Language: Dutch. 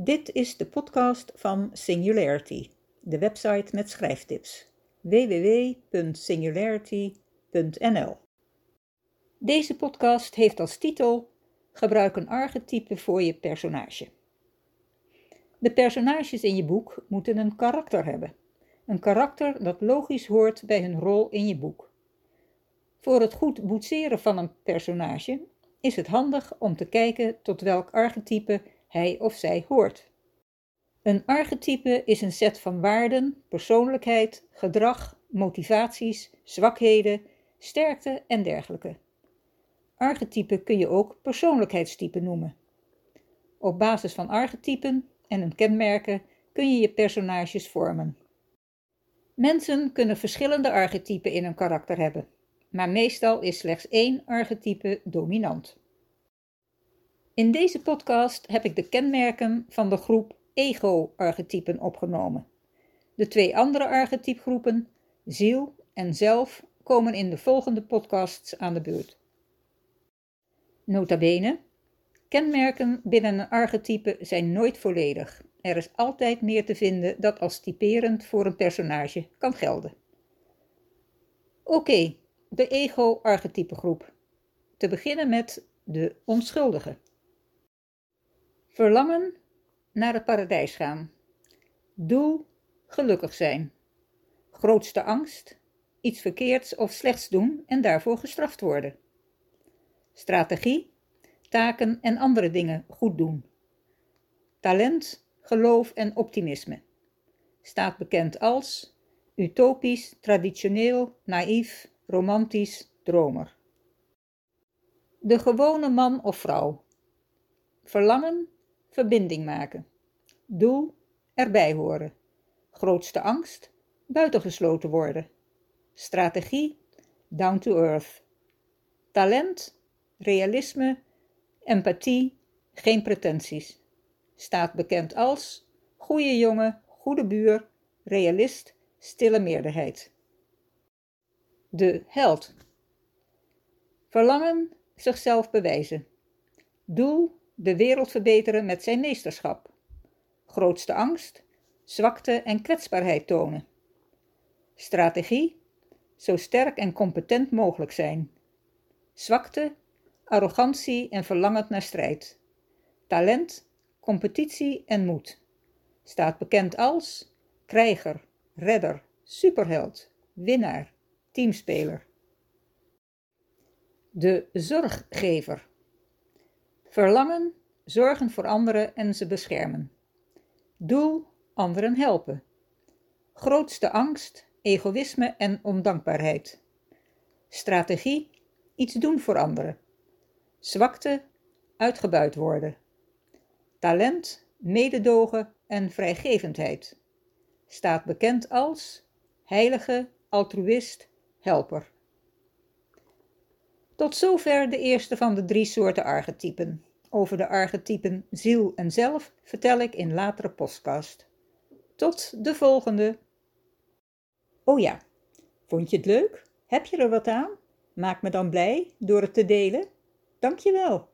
Dit is de podcast van Singularity, de website met schrijftips. www.singularity.nl Deze podcast heeft als titel Gebruik een archetype voor je personage. De personages in je boek moeten een karakter hebben. Een karakter dat logisch hoort bij hun rol in je boek. Voor het goed boetseren van een personage is het handig om te kijken tot welk archetype hij of zij hoort. Een archetype is een set van waarden, persoonlijkheid, gedrag, motivaties, zwakheden, sterkte en dergelijke. Archetypen kun je ook persoonlijkheidstypen noemen. Op basis van archetypen en hun kenmerken kun je je personages vormen. Mensen kunnen verschillende archetypen in hun karakter hebben, maar meestal is slechts één archetype dominant. In deze podcast heb ik de kenmerken van de groep ego-archetypen opgenomen. De twee andere archetypgroepen, ziel en zelf, komen in de volgende podcasts aan de beurt. Nota bene, kenmerken binnen een archetype zijn nooit volledig. Er is altijd meer te vinden dat als typerend voor een personage kan gelden. Oké, de ego-archetypegroep. Te beginnen met de onschuldige. Verlangen naar het paradijs gaan. Doel gelukkig zijn. Grootste angst iets verkeerds of slechts doen en daarvoor gestraft worden. Strategie taken en andere dingen goed doen. Talent, geloof en optimisme. Staat bekend als utopisch, traditioneel, naïef, romantisch, dromer. De gewone man of vrouw. Verlangen, verbinding maken. Doel, erbij horen. Grootste angst, buitengesloten worden. Strategie, down to earth. Talent, realisme, empathie, geen pretenties. Staat bekend als goede jongen, goede buur, realist, stille meerderheid. De held. Verlangen, zichzelf bewijzen. Doel, de wereld verbeteren met zijn meesterschap. Grootste angst, zwakte en kwetsbaarheid tonen. Strategie, zo sterk en competent mogelijk zijn. Zwakte, arrogantie en verlangend naar strijd. Talent, competitie en moed. Staat bekend als krijger, redder, superheld, winnaar, teamspeler. De zorggever. Verlangen, zorgen voor anderen en ze beschermen. Doel, anderen helpen. Grootste angst, egoïsme en ondankbaarheid. Strategie, iets doen voor anderen. Zwakte, uitgebuit worden. Talent, mededogen en vrijgevendheid. Staat bekend als heilige, altruïst, helper. Tot zover de eerste van de drie soorten archetypen. Over de archetypen ziel en zelf vertel ik in latere podcast. Tot de volgende. Oh ja, vond je het leuk? Heb je er wat aan? Maak me dan blij door het te delen. Dankjewel.